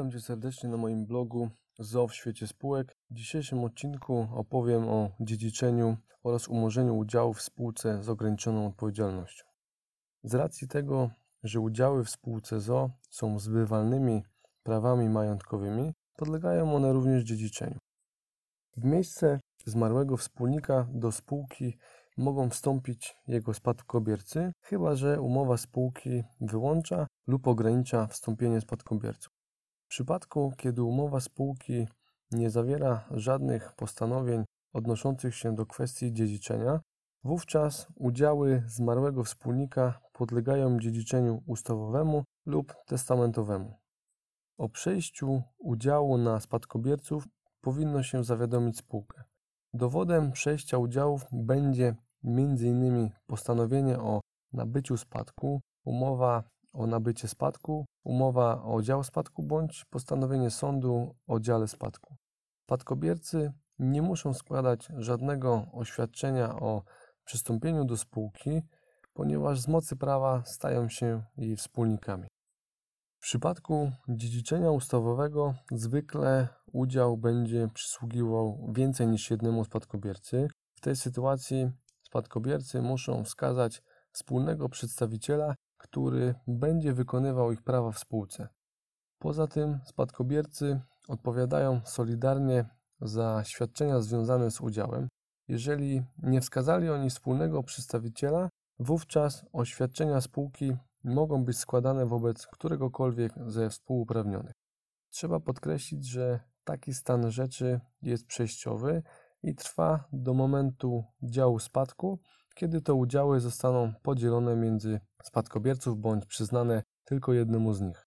Witam Cię serdecznie na moim blogu ZO w świecie spółek. W dzisiejszym odcinku opowiem o dziedziczeniu oraz umorzeniu udziałów w spółce z ograniczoną odpowiedzialnością. Z racji tego, że udziały w spółce ZO są zbywalnymi prawami majątkowymi, podlegają one również dziedziczeniu. W miejsce zmarłego wspólnika do spółki mogą wstąpić jego spadkobiercy, chyba że umowa spółki wyłącza lub ogranicza wstąpienie spadkobierców. W przypadku, kiedy umowa spółki nie zawiera żadnych postanowień odnoszących się do kwestii dziedziczenia, wówczas udziały zmarłego wspólnika podlegają dziedziczeniu ustawowemu lub testamentowemu. O przejściu udziału na spadkobierców powinno się zawiadomić spółkę. Dowodem przejścia udziałów będzie m.in. postanowienie o nabyciu spadku, umowa o nabycie spadku, umowa o dział spadku bądź postanowienie sądu o dziale spadku. Spadkobiercy nie muszą składać żadnego oświadczenia o przystąpieniu do spółki, ponieważ z mocy prawa stają się jej wspólnikami. W przypadku dziedziczenia ustawowego zwykle udział będzie przysługiwał więcej niż jednemu spadkobiercy. W tej sytuacji spadkobiercy muszą wskazać wspólnego przedstawiciela, który będzie wykonywał ich prawa w spółce. Poza tym spadkobiercy odpowiadają solidarnie za świadczenia związane z udziałem. Jeżeli nie wskazali oni wspólnego przedstawiciela, wówczas oświadczenia spółki mogą być składane wobec któregokolwiek ze współuprawnionych. Trzeba podkreślić, że taki stan rzeczy jest przejściowy i trwa do momentu działu spadku, kiedy to udziały zostaną podzielone między spadkobierców bądź przyznane tylko jednemu z nich.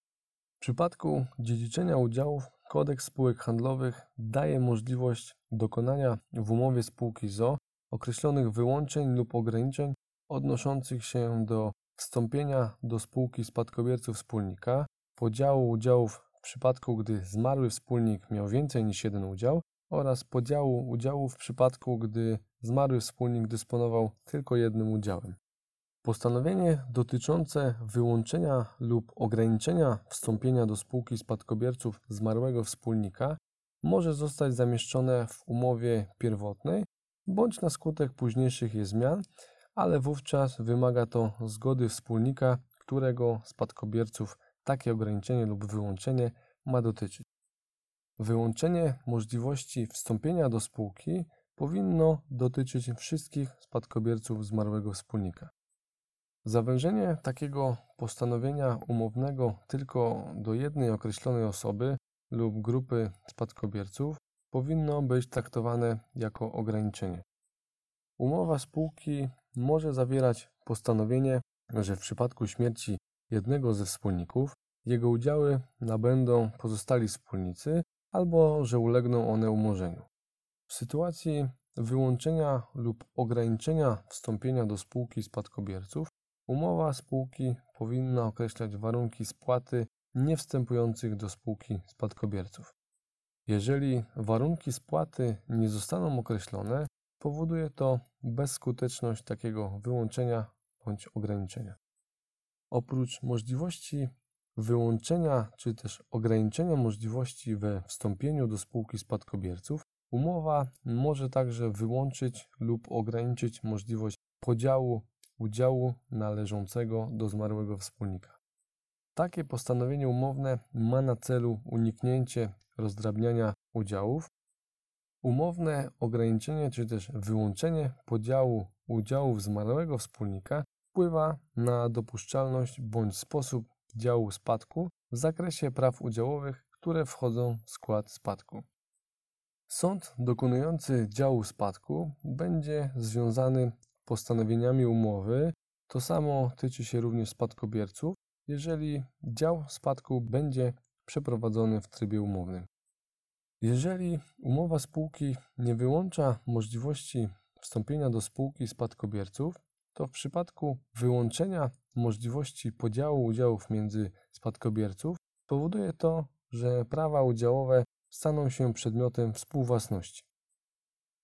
W przypadku dziedziczenia udziałów kodeks spółek handlowych daje możliwość dokonania w umowie spółki ZO określonych wyłączeń lub ograniczeń odnoszących się do wstąpienia do spółki spadkobierców wspólnika, podziału udziałów w przypadku, gdy zmarły wspólnik miał więcej niż jeden udział oraz podziału udziałów w przypadku, gdy zmarły wspólnik dysponował tylko jednym udziałem. Postanowienie dotyczące wyłączenia lub ograniczenia wstąpienia do spółki spadkobierców zmarłego wspólnika może zostać zamieszczone w umowie pierwotnej bądź na skutek późniejszych jej zmian, ale wówczas wymaga to zgody wspólnika, którego spadkobierców takie ograniczenie lub wyłączenie ma dotyczyć. Wyłączenie możliwości wstąpienia do spółki powinno dotyczyć wszystkich spadkobierców zmarłego wspólnika. Zawężenie takiego postanowienia umownego tylko do jednej określonej osoby lub grupy spadkobierców powinno być traktowane jako ograniczenie. Umowa spółki może zawierać postanowienie, że w przypadku śmierci jednego ze wspólników jego udziały nabędą pozostali wspólnicy albo że ulegną one umorzeniu. W sytuacji wyłączenia lub ograniczenia wstąpienia do spółki spadkobierców, umowa spółki powinna określać warunki spłaty niewstępujących do spółki spadkobierców. Jeżeli warunki spłaty nie zostaną określone, powoduje to bezskuteczność takiego wyłączenia bądź ograniczenia. Oprócz możliwości wyłączenia czy też ograniczenia możliwości we wstąpieniu do spółki spadkobierców, umowa może także wyłączyć lub ograniczyć możliwość podziału udziału należącego do zmarłego wspólnika. Takie postanowienie umowne ma na celu uniknięcie rozdrabniania udziałów. Umowne ograniczenie czy też wyłączenie podziału udziałów zmarłego wspólnika wpływa na dopuszczalność bądź sposób działu spadku w zakresie praw udziałowych, które wchodzą w skład spadku. Sąd dokonujący działu spadku będzie związany postanowieniami umowy. To samo tyczy się również spadkobierców, jeżeli dział spadku będzie przeprowadzony w trybie umownym. Jeżeli umowa spółki nie wyłącza możliwości wstąpienia do spółki spadkobierców, to w przypadku wyłączenia możliwości podziału udziałów między spadkobierców powoduje to, że prawa udziałowe staną się przedmiotem współwłasności.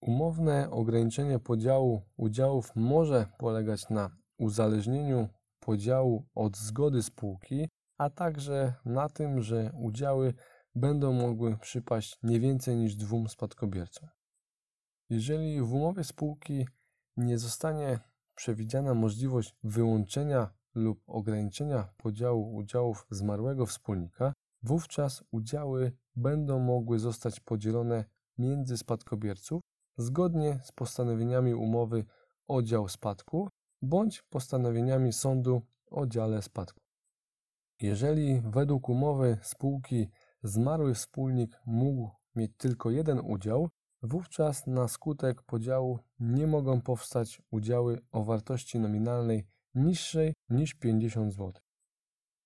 Umowne ograniczenie podziału udziałów może polegać na uzależnieniu podziału od zgody spółki, a także na tym, że udziały będą mogły przypaść nie więcej niż dwóm spadkobiercom. Jeżeli w umowie spółki nie zostanie przewidziana możliwość wyłączenia lub ograniczenia podziału udziałów zmarłego wspólnika, wówczas udziały będą mogły zostać podzielone między spadkobierców zgodnie z postanowieniami umowy o dział spadku bądź postanowieniami sądu o dziale spadku. Jeżeli według umowy spółki zmarły wspólnik mógł mieć tylko jeden udział, wówczas na skutek podziału nie mogą powstać udziały o wartości nominalnej niższej niż 50 zł.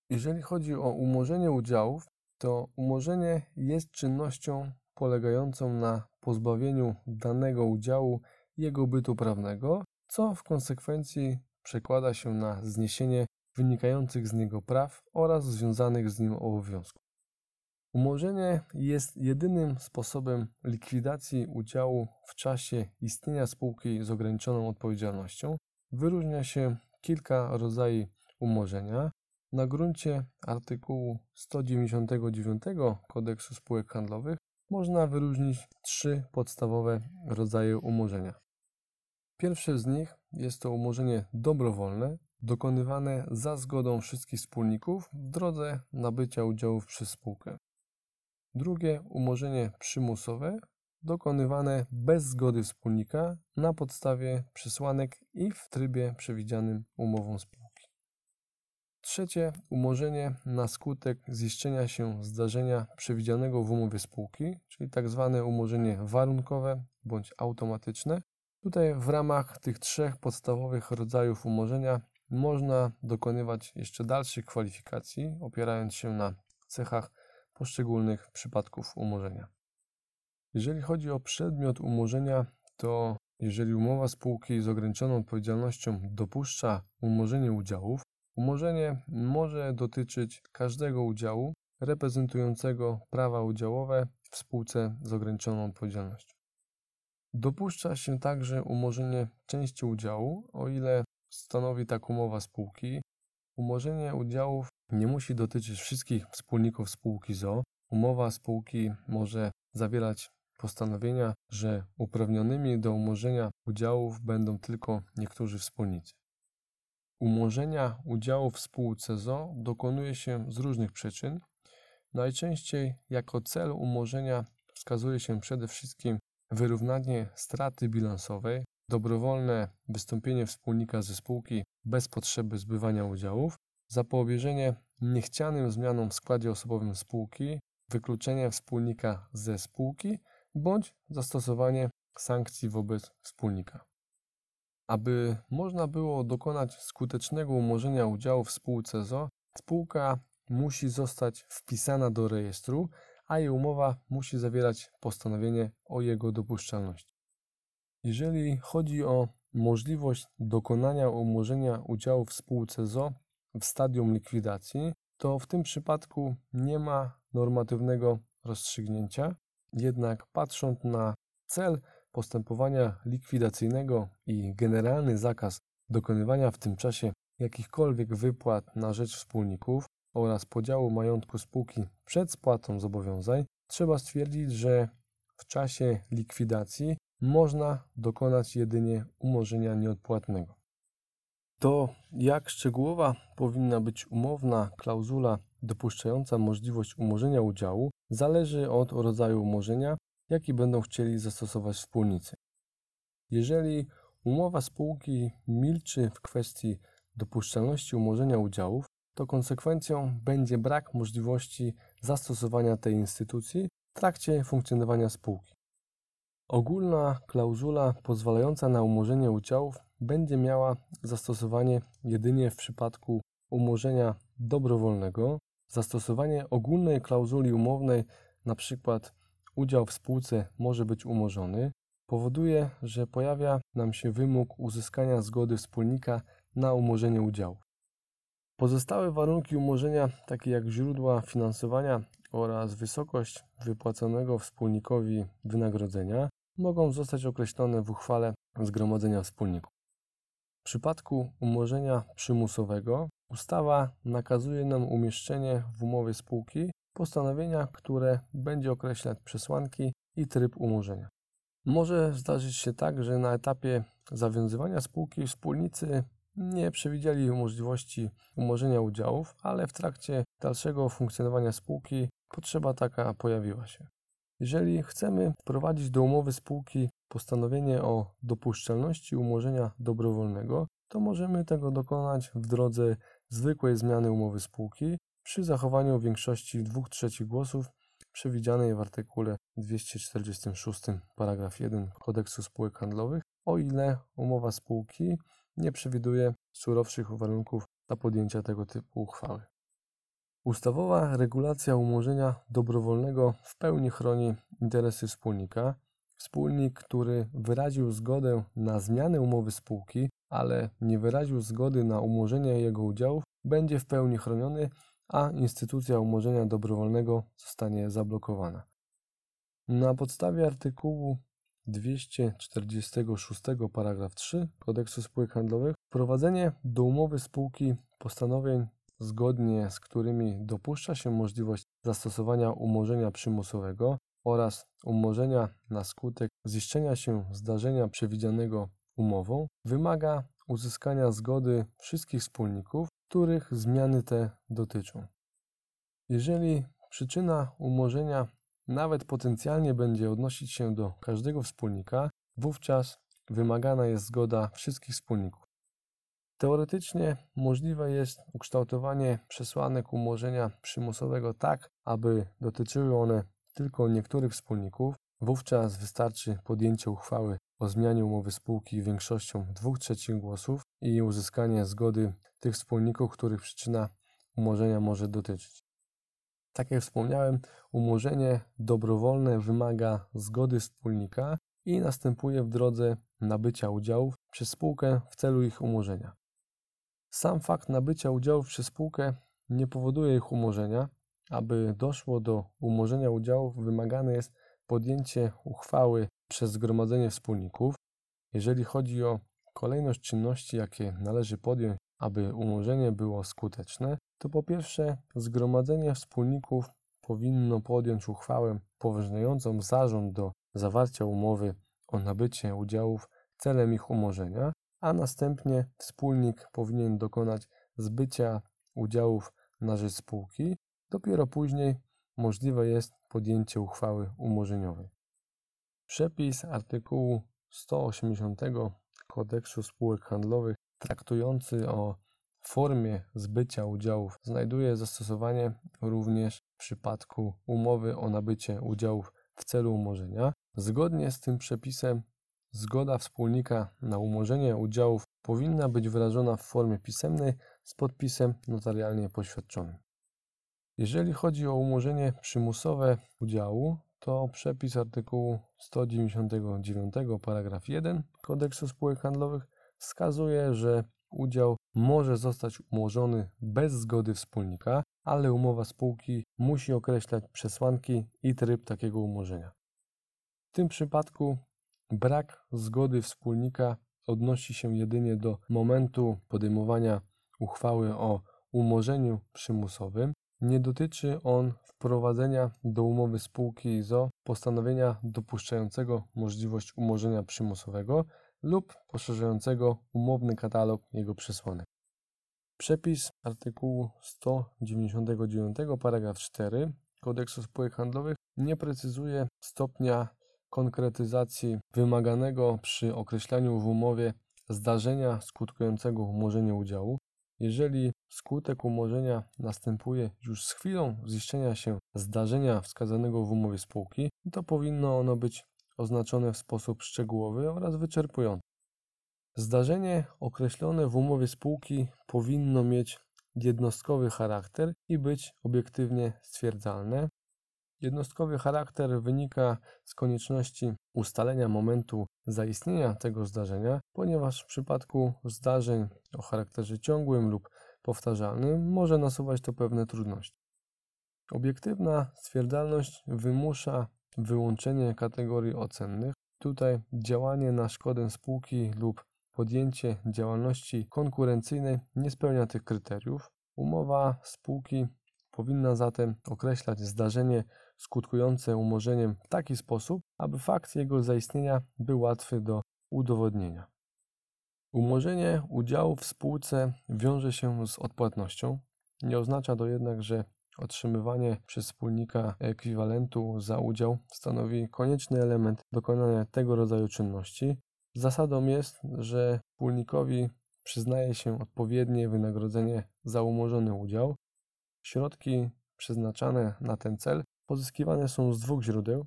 Jeżeli chodzi o umorzenie udziałów, to umorzenie jest czynnością polegającą na pozbawieniu danego udziału jego bytu prawnego, co w konsekwencji przekłada się na zniesienie wynikających z niego praw oraz związanych z nim obowiązków. Umorzenie jest jedynym sposobem likwidacji udziału w czasie istnienia spółki z ograniczoną odpowiedzialnością. Wyróżnia się kilka rodzajów umorzenia. Na gruncie artykułu 199 Kodeksu Spółek Handlowych można wyróżnić trzy podstawowe rodzaje umorzenia. Pierwsze z nich jest to umorzenie dobrowolne, dokonywane za zgodą wszystkich wspólników w drodze nabycia udziałów przez spółkę. Drugie umorzenie przymusowe, dokonywane bez zgody wspólnika na podstawie przesłanek i w trybie przewidzianym umową spółki. Trzecie umorzenie na skutek ziszczenia się zdarzenia przewidzianego w umowie spółki, czyli tzw. Tak umorzenie warunkowe bądź automatyczne. Tutaj w ramach tych trzech podstawowych rodzajów umorzenia można dokonywać jeszcze dalszych kwalifikacji, opierając się na cechach poszczególnych przypadków umorzenia. Jeżeli chodzi o przedmiot umorzenia, to jeżeli umowa spółki z ograniczoną odpowiedzialnością dopuszcza umorzenie udziałów, umorzenie może dotyczyć każdego udziału reprezentującego prawa udziałowe w spółce z ograniczoną odpowiedzialnością. Dopuszcza się także umorzenie części udziału, o ile stanowi tak umowa spółki. Umorzenie udziałów nie musi dotyczyć wszystkich wspólników spółki ZO. Umowa spółki może zawierać postanowienia, że uprawnionymi do umorzenia udziałów będą tylko niektórzy wspólnicy. Umorzenia udziałów w spółce ZO dokonuje się z różnych przyczyn. Najczęściej jako cel umorzenia wskazuje się przede wszystkim wyrównanie straty bilansowej, dobrowolne wystąpienie wspólnika ze spółki bez potrzeby zbywania udziałów, zapobieżenie niechcianym zmianom w składzie osobowym spółki, wykluczenie wspólnika ze spółki bądź zastosowanie sankcji wobec wspólnika. Aby można było dokonać skutecznego umorzenia udziału w spółce ZO, spółka musi zostać wpisana do rejestru, a jej umowa musi zawierać postanowienie o jego dopuszczalności. Jeżeli chodzi o możliwość dokonania umorzenia udziału w spółce ZO w stadium likwidacji, to w tym przypadku nie ma normatywnego rozstrzygnięcia, jednak patrząc na cel postępowania likwidacyjnego i generalny zakaz dokonywania w tym czasie jakichkolwiek wypłat na rzecz wspólników oraz podziału majątku spółki przed spłatą zobowiązań, trzeba stwierdzić, że w czasie likwidacji można dokonać jedynie umorzenia nieodpłatnego. To, jak szczegółowa powinna być umowna klauzula dopuszczająca możliwość umorzenia udziału, zależy od rodzaju umorzenia, jaki będą chcieli zastosować wspólnicy. Jeżeli umowa spółki milczy w kwestii dopuszczalności umorzenia udziałów, to konsekwencją będzie brak możliwości zastosowania tej instytucji w trakcie funkcjonowania spółki. Ogólna klauzula pozwalająca na umorzenie udziałów będzie miała zastosowanie jedynie w przypadku umorzenia dobrowolnego. Zastosowanie ogólnej klauzuli umownej, np. udział w spółce może być umorzony, powoduje, że pojawia nam się wymóg uzyskania zgody wspólnika na umorzenie udziału. Pozostałe warunki umorzenia, takie jak źródła finansowania oraz wysokość wypłaconego wspólnikowi wynagrodzenia, mogą zostać określone w uchwale Zgromadzenia Wspólników. W przypadku umorzenia przymusowego Ustawa nakazuje nam umieszczenie w umowie spółki postanowienia, które będzie określać przesłanki i tryb umorzenia. Może zdarzyć się tak, że na etapie zawiązywania spółki wspólnicy nie przewidzieli możliwości umorzenia udziałów, ale w trakcie dalszego funkcjonowania spółki potrzeba taka pojawiła się. Jeżeli chcemy wprowadzić do umowy spółki postanowienie o dopuszczalności umorzenia dobrowolnego, to możemy tego dokonać w drodze zwykłej zmiany umowy spółki przy zachowaniu większości 2 trzecich głosów przewidzianej w artykule 246 paragraf 1 Kodeksu spółek handlowych, o ile umowa spółki nie przewiduje surowszych warunków dla podjęcia tego typu uchwały. Ustawowa regulacja umorzenia dobrowolnego w pełni chroni interesy wspólnika. Wspólnik, który wyraził zgodę na zmianę umowy spółki, ale nie wyraził zgody na umorzenie jego udziałów, będzie w pełni chroniony, a instytucja umorzenia dobrowolnego zostanie zablokowana. Na podstawie artykułu 246 paragraf 3 Kodeksu spółek handlowych wprowadzenie do umowy spółki postanowień zgodnie z którymi dopuszcza się możliwość zastosowania umorzenia przymusowego oraz umorzenia na skutek ziszczenia się zdarzenia przewidzianego umową, wymaga uzyskania zgody wszystkich wspólników, których zmiany te dotyczą. Jeżeli przyczyna umorzenia nawet potencjalnie będzie odnosić się do każdego wspólnika, wówczas wymagana jest zgoda wszystkich wspólników. Teoretycznie możliwe jest ukształtowanie przesłanek umorzenia przymusowego tak, aby dotyczyły one tylko niektórych wspólników. Wówczas wystarczy podjęcie uchwały o zmianie umowy spółki większością 2 trzecich głosów i uzyskanie zgody tych wspólników, których przyczyna umorzenia może dotyczyć. Tak jak wspomniałem, umorzenie dobrowolne wymaga zgody wspólnika i następuje w drodze nabycia udziałów przez spółkę w celu ich umorzenia. Sam fakt nabycia udziałów przez spółkę nie powoduje ich umorzenia. Aby doszło do umorzenia udziałów, wymagane jest podjęcie uchwały przez zgromadzenie wspólników. Jeżeli chodzi o kolejność czynności, jakie należy podjąć, aby umorzenie było skuteczne, to po pierwsze zgromadzenie wspólników powinno podjąć uchwałę poważniającą zarząd do zawarcia umowy o nabycie udziałów celem ich umorzenia, a następnie wspólnik powinien dokonać zbycia udziałów na rzecz spółki. Dopiero później możliwe jest podjęcie uchwały umorzeniowej. Przepis artykułu 180 Kodeksu spółek handlowych traktujący o formie zbycia udziałów znajduje zastosowanie również w przypadku umowy o nabycie udziałów w celu umorzenia. Zgodnie z tym przepisem Zgoda wspólnika na umorzenie udziałów powinna być wyrażona w formie pisemnej z podpisem notarialnie poświadczonym. Jeżeli chodzi o umorzenie przymusowe udziału, to przepis artykułu 199 paragraf 1 Kodeksu spółek handlowych wskazuje, że udział może zostać umorzony bez zgody wspólnika, ale umowa spółki musi określać przesłanki i tryb takiego umorzenia. W tym przypadku Brak zgody wspólnika odnosi się jedynie do momentu podejmowania uchwały o umorzeniu przymusowym. Nie dotyczy on wprowadzenia do umowy spółki ZO postanowienia dopuszczającego możliwość umorzenia przymusowego lub poszerzającego umowny katalog jego przesłanek. Przepis artykułu 199 paragraf 4 Kodeksu spółek handlowych nie precyzuje stopnia konkretyzacji wymaganego przy określaniu w umowie zdarzenia skutkującego umorzeniem udziału, jeżeli skutek umorzenia następuje już z chwilą ziszczenia się zdarzenia wskazanego w umowie spółki, to powinno ono być oznaczone w sposób szczegółowy oraz wyczerpujący. Zdarzenie określone w umowie spółki powinno mieć jednostkowy charakter i być obiektywnie stwierdzalne, Jednostkowy charakter wynika z konieczności ustalenia momentu zaistnienia tego zdarzenia, ponieważ w przypadku zdarzeń o charakterze ciągłym lub powtarzalnym może nasuwać to pewne trudności. Obiektywna stwierdzalność wymusza wyłączenie kategorii ocennych. Tutaj działanie na szkodę spółki lub podjęcie działalności konkurencyjnej nie spełnia tych kryteriów. Umowa spółki powinna zatem określać zdarzenie skutkujące umorzeniem w taki sposób, aby fakt jego zaistnienia był łatwy do udowodnienia. Umorzenie udziału w spółce wiąże się z odpłatnością. Nie oznacza to jednak, że otrzymywanie przez wspólnika ekwiwalentu za udział stanowi konieczny element dokonania tego rodzaju czynności. Zasadą jest, że wspólnikowi przyznaje się odpowiednie wynagrodzenie za umorzony udział. Środki przeznaczane na ten cel pozyskiwane są z dwóch źródeł.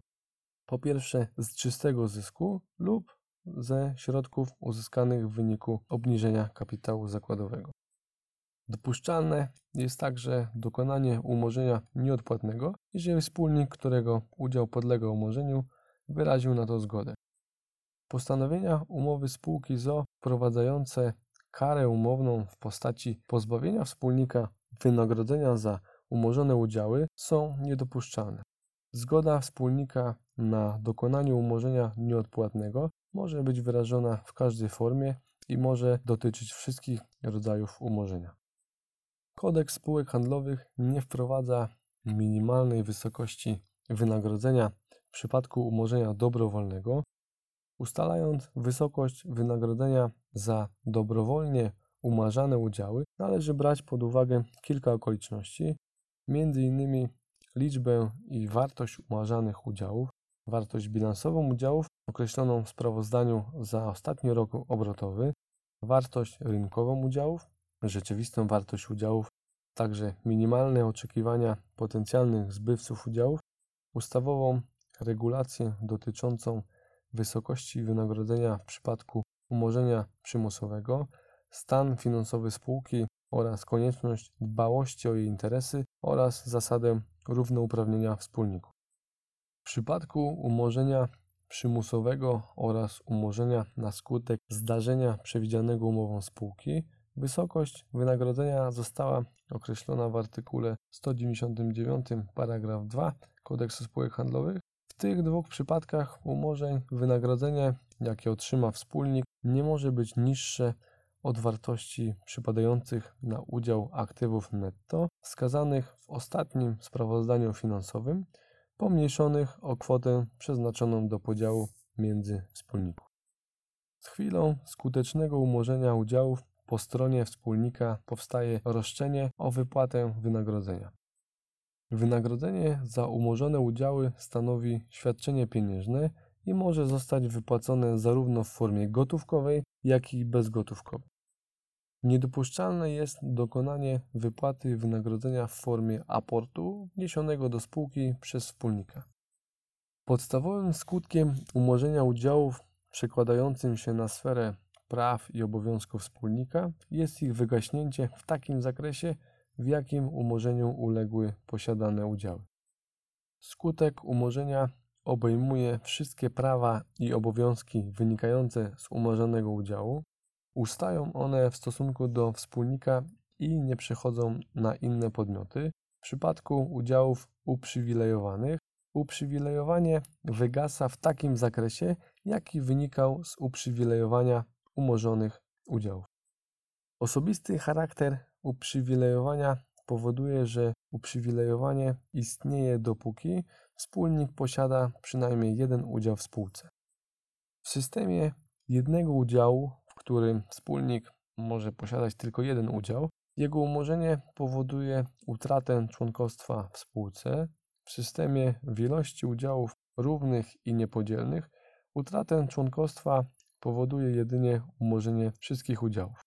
Po pierwsze z czystego zysku lub ze środków uzyskanych w wyniku obniżenia kapitału zakładowego. Dopuszczalne jest także dokonanie umorzenia nieodpłatnego, jeżeli wspólnik, którego udział podlega umorzeniu, wyraził na to zgodę. Postanowienia umowy spółki ZO wprowadzające karę umowną w postaci pozbawienia wspólnika wynagrodzenia za umorzone udziały są niedopuszczalne. Zgoda wspólnika na dokonanie umorzenia nieodpłatnego może być wyrażona w każdej formie i może dotyczyć wszystkich rodzajów umorzenia. Kodeks spółek handlowych nie wprowadza minimalnej wysokości wynagrodzenia w przypadku umorzenia dobrowolnego, ustalając wysokość wynagrodzenia za dobrowolnie umarzane udziały, należy brać pod uwagę kilka okoliczności, m.in. liczbę i wartość umarzanych udziałów, wartość bilansową udziałów określoną w sprawozdaniu za ostatni rok obrotowy, wartość rynkową udziałów, rzeczywistą wartość udziałów, także minimalne oczekiwania potencjalnych zbywców udziałów, ustawową regulację dotyczącą wysokości wynagrodzenia w przypadku umorzenia przymusowego, stan finansowy spółki oraz konieczność dbałości o jej interesy oraz zasadę równouprawnienia wspólników. W przypadku umorzenia przymusowego oraz umorzenia na skutek zdarzenia przewidzianego umową spółki, wysokość wynagrodzenia została określona w artykule 199 paragraf 2 Kodeksu spółek handlowych. W tych dwóch przypadkach umorzeń wynagrodzenie, jakie otrzyma wspólnik, nie może być niższe od wartości przypadających na udział aktywów netto wskazanych w ostatnim sprawozdaniu finansowym pomniejszonych o kwotę przeznaczoną do podziału między wspólników. Z chwilą skutecznego umorzenia udziałów po stronie wspólnika powstaje roszczenie o wypłatę wynagrodzenia. Wynagrodzenie za umorzone udziały stanowi świadczenie pieniężne i może zostać wypłacone zarówno w formie gotówkowej, jak i bezgotówkowej. Niedopuszczalne jest dokonanie wypłaty wynagrodzenia w formie aportu wniesionego do spółki przez wspólnika. Podstawowym skutkiem umorzenia udziałów przekładającym się na sferę praw i obowiązków wspólnika jest ich wygaśnięcie w takim zakresie, w jakim umorzeniu uległy posiadane udziały. Skutek umorzenia obejmuje wszystkie prawa i obowiązki wynikające z umorzonego udziału, Ustają one w stosunku do wspólnika i nie przechodzą na inne podmioty. W przypadku udziałów uprzywilejowanych, uprzywilejowanie wygasa w takim zakresie, jaki wynikał z uprzywilejowania umorzonych udziałów. Osobisty charakter uprzywilejowania powoduje, że uprzywilejowanie istnieje dopóki wspólnik posiada przynajmniej jeden udział w spółce. W systemie jednego udziału którym wspólnik może posiadać tylko jeden udział, jego umorzenie powoduje utratę członkostwa w spółce. W systemie wielości udziałów równych i niepodzielnych utratę członkostwa powoduje jedynie umorzenie wszystkich udziałów.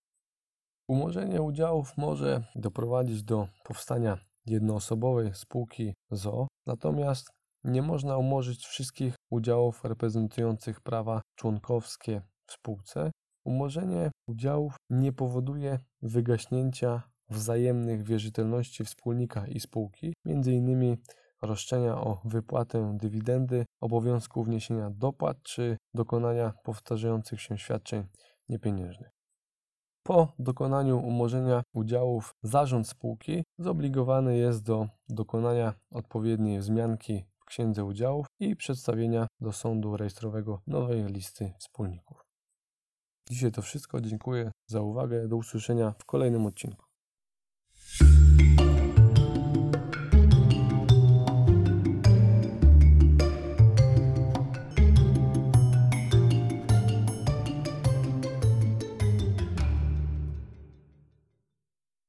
Umorzenie udziałów może doprowadzić do powstania jednoosobowej spółki ZO, natomiast nie można umorzyć wszystkich udziałów reprezentujących prawa członkowskie w spółce, Umorzenie udziałów nie powoduje wygaśnięcia wzajemnych wierzytelności wspólnika i spółki, m.in. roszczenia o wypłatę dywidendy, obowiązku wniesienia dopłat czy dokonania powtarzających się świadczeń niepieniężnych. Po dokonaniu umorzenia udziałów zarząd spółki zobligowany jest do dokonania odpowiedniej wzmianki księdze udziałów i przedstawienia do sądu rejestrowego nowej listy wspólników. Dzisiaj to wszystko. Dziękuję za uwagę. Do usłyszenia w kolejnym odcinku.